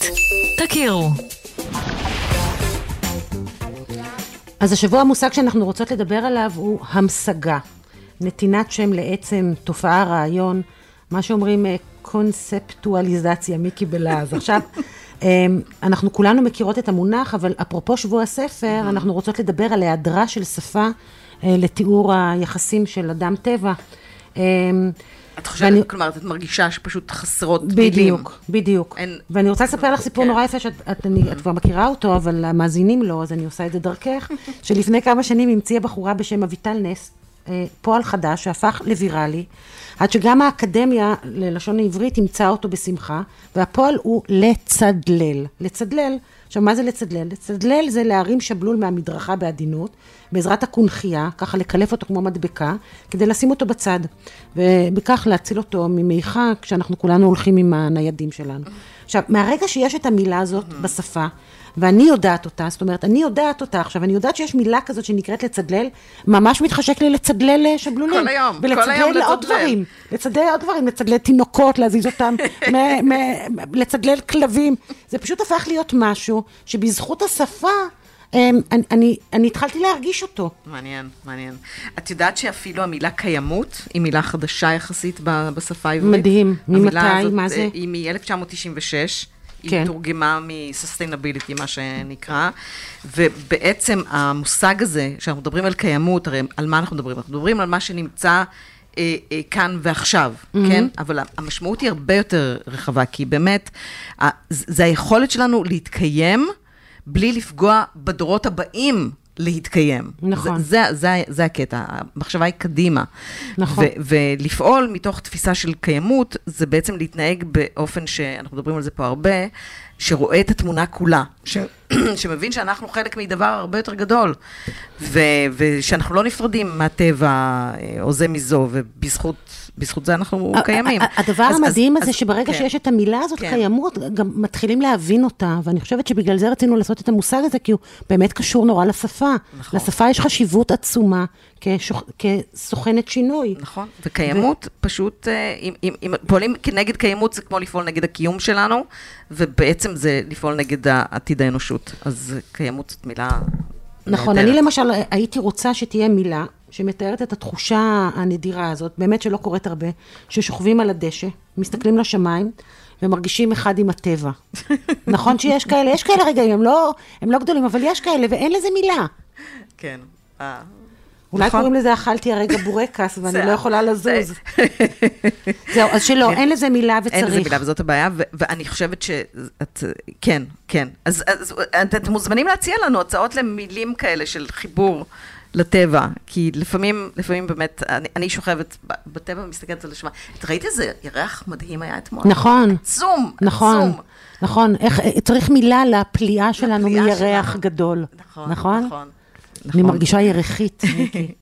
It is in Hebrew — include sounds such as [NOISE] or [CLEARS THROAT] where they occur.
בית. תכירו. אז השבוע המושג שאנחנו רוצות לדבר עליו הוא המשגה. נתינת שם לעצם, תופעה, רעיון, מה שאומרים אה, קונספטואליזציה, מיקי בלעז. [LAUGHS] עכשיו, אה, אנחנו כולנו מכירות את המונח, אבל אפרופו שבוע הספר, אנחנו רוצות לדבר על היעדרה של שפה אה, לתיאור היחסים של אדם-טבע. את חושבת, ואני, כלומר, את מרגישה שפשוט חסרות מילים. בדיוק, בדיוק. אין... ואני רוצה לספר לך סיפור כן. נורא יפה, שאת את, אני, את כבר מכירה אותו, אבל המאזינים לא, אז אני עושה את זה דרכך, [LAUGHS] שלפני כמה שנים המציאה בחורה בשם אביטל נס, אה, פועל חדש שהפך לוויראלי, עד שגם האקדמיה ללשון העברית אימצה אותו בשמחה, והפועל הוא לצדלל. לצדלל, עכשיו מה זה לצדלל? לצדלל זה להרים שבלול מהמדרכה בעדינות, בעזרת הקונכייה, ככה לקלף אותו כמו מדבקה, כדי לשים אותו בצד, ובכך להציל אותו ממיכה כשאנחנו כולנו הולכים עם הניידים שלנו. עכשיו, מהרגע שיש את המילה הזאת בשפה, ואני יודעת אותה, זאת אומרת, אני יודעת אותה עכשיו, אני יודעת שיש מילה כזאת שנקראת לצדלל, ממש מתחשק לי לצדלל אה, שבלולים. כל היום, כל היום לצדלל. לעוד דברים, לצדלל עוד דברים, לצדלל תינוקות, להזיז אותם, [LAUGHS] מ- מ- לצדלל כלבים. זה פשוט הפך להיות משהו שבזכות השפה... אמ, אני, אני, אני התחלתי להרגיש אותו. מעניין, מעניין. את יודעת שאפילו המילה קיימות היא מילה חדשה יחסית בשפה העברית? מדהים. ממתי? מה זה? אה, היא מ-1996. כן. היא תורגמה מ-sustainability, מה שנקרא, ובעצם המושג הזה, שאנחנו מדברים על קיימות, הרי על מה אנחנו מדברים? אנחנו מדברים על מה שנמצא אה, אה, כאן ועכשיו, mm-hmm. כן? אבל המשמעות היא הרבה יותר רחבה, כי באמת, זה היכולת שלנו להתקיים בלי לפגוע בדורות הבאים. להתקיים. נכון. זה, זה, זה, זה הקטע, המחשבה היא קדימה. נכון. ו, ולפעול מתוך תפיסה של קיימות, זה בעצם להתנהג באופן שאנחנו מדברים על זה פה הרבה, שרואה את התמונה כולה, ש... [CLEARS THROAT] שמבין שאנחנו חלק מדבר הרבה יותר גדול, ו... ושאנחנו לא נפרדים מהטבע או זה מזו, ובזכות זה אנחנו קיימים. הדבר אז, המדהים אז, הזה, אז, שברגע כן. שיש את המילה הזאת, כן. קיימות, גם מתחילים להבין אותה, ואני חושבת שבגלל זה רצינו לעשות את המושג הזה, כי הוא באמת קשור נורא לשפה. נכון. לשפה יש חשיבות עצומה כשוכ... כסוכנת שינוי. נכון, וקיימות ו... פשוט, אה, אם, אם, אם פועלים כנגד קיימות, זה כמו לפעול נגד הקיום שלנו, ובעצם זה לפעול נגד עתיד האנושות. אז קיימות זאת מילה... נכון, נהדרת. אני למשל הייתי רוצה שתהיה מילה שמתארת את התחושה הנדירה הזאת, באמת שלא קורית הרבה, ששוכבים על הדשא, מסתכלים לשמיים, ומרגישים אחד עם הטבע. [LAUGHS] נכון שיש כאלה? יש כאלה רגעים, הם לא, הם לא גדולים, אבל יש כאלה, ואין לזה מילה. כן. אולי נכון. קוראים לזה אכלתי הרגע בורקס, ואני לא יכולה לזוז. [LAUGHS] זהו, אז שלא, אין לזה מילה וצריך. אין לזה מילה, וזאת הבעיה, ואני חושבת שאת, כן, כן. אז אתם מוזמנים להציע לנו הצעות למילים כאלה של חיבור. לטבע, כי לפעמים, לפעמים באמת, אני, אני שוכבת בטבע ומסתכלת על השמיים. את ראית איזה ירח מדהים היה אתמול? נכון. עצום, נכון, עצום. נכון, איך, צריך מילה לפליאה שלנו מירח שלנו. גדול. נכון, נכון. נכון. אני מרגישה ירחית, מיקי.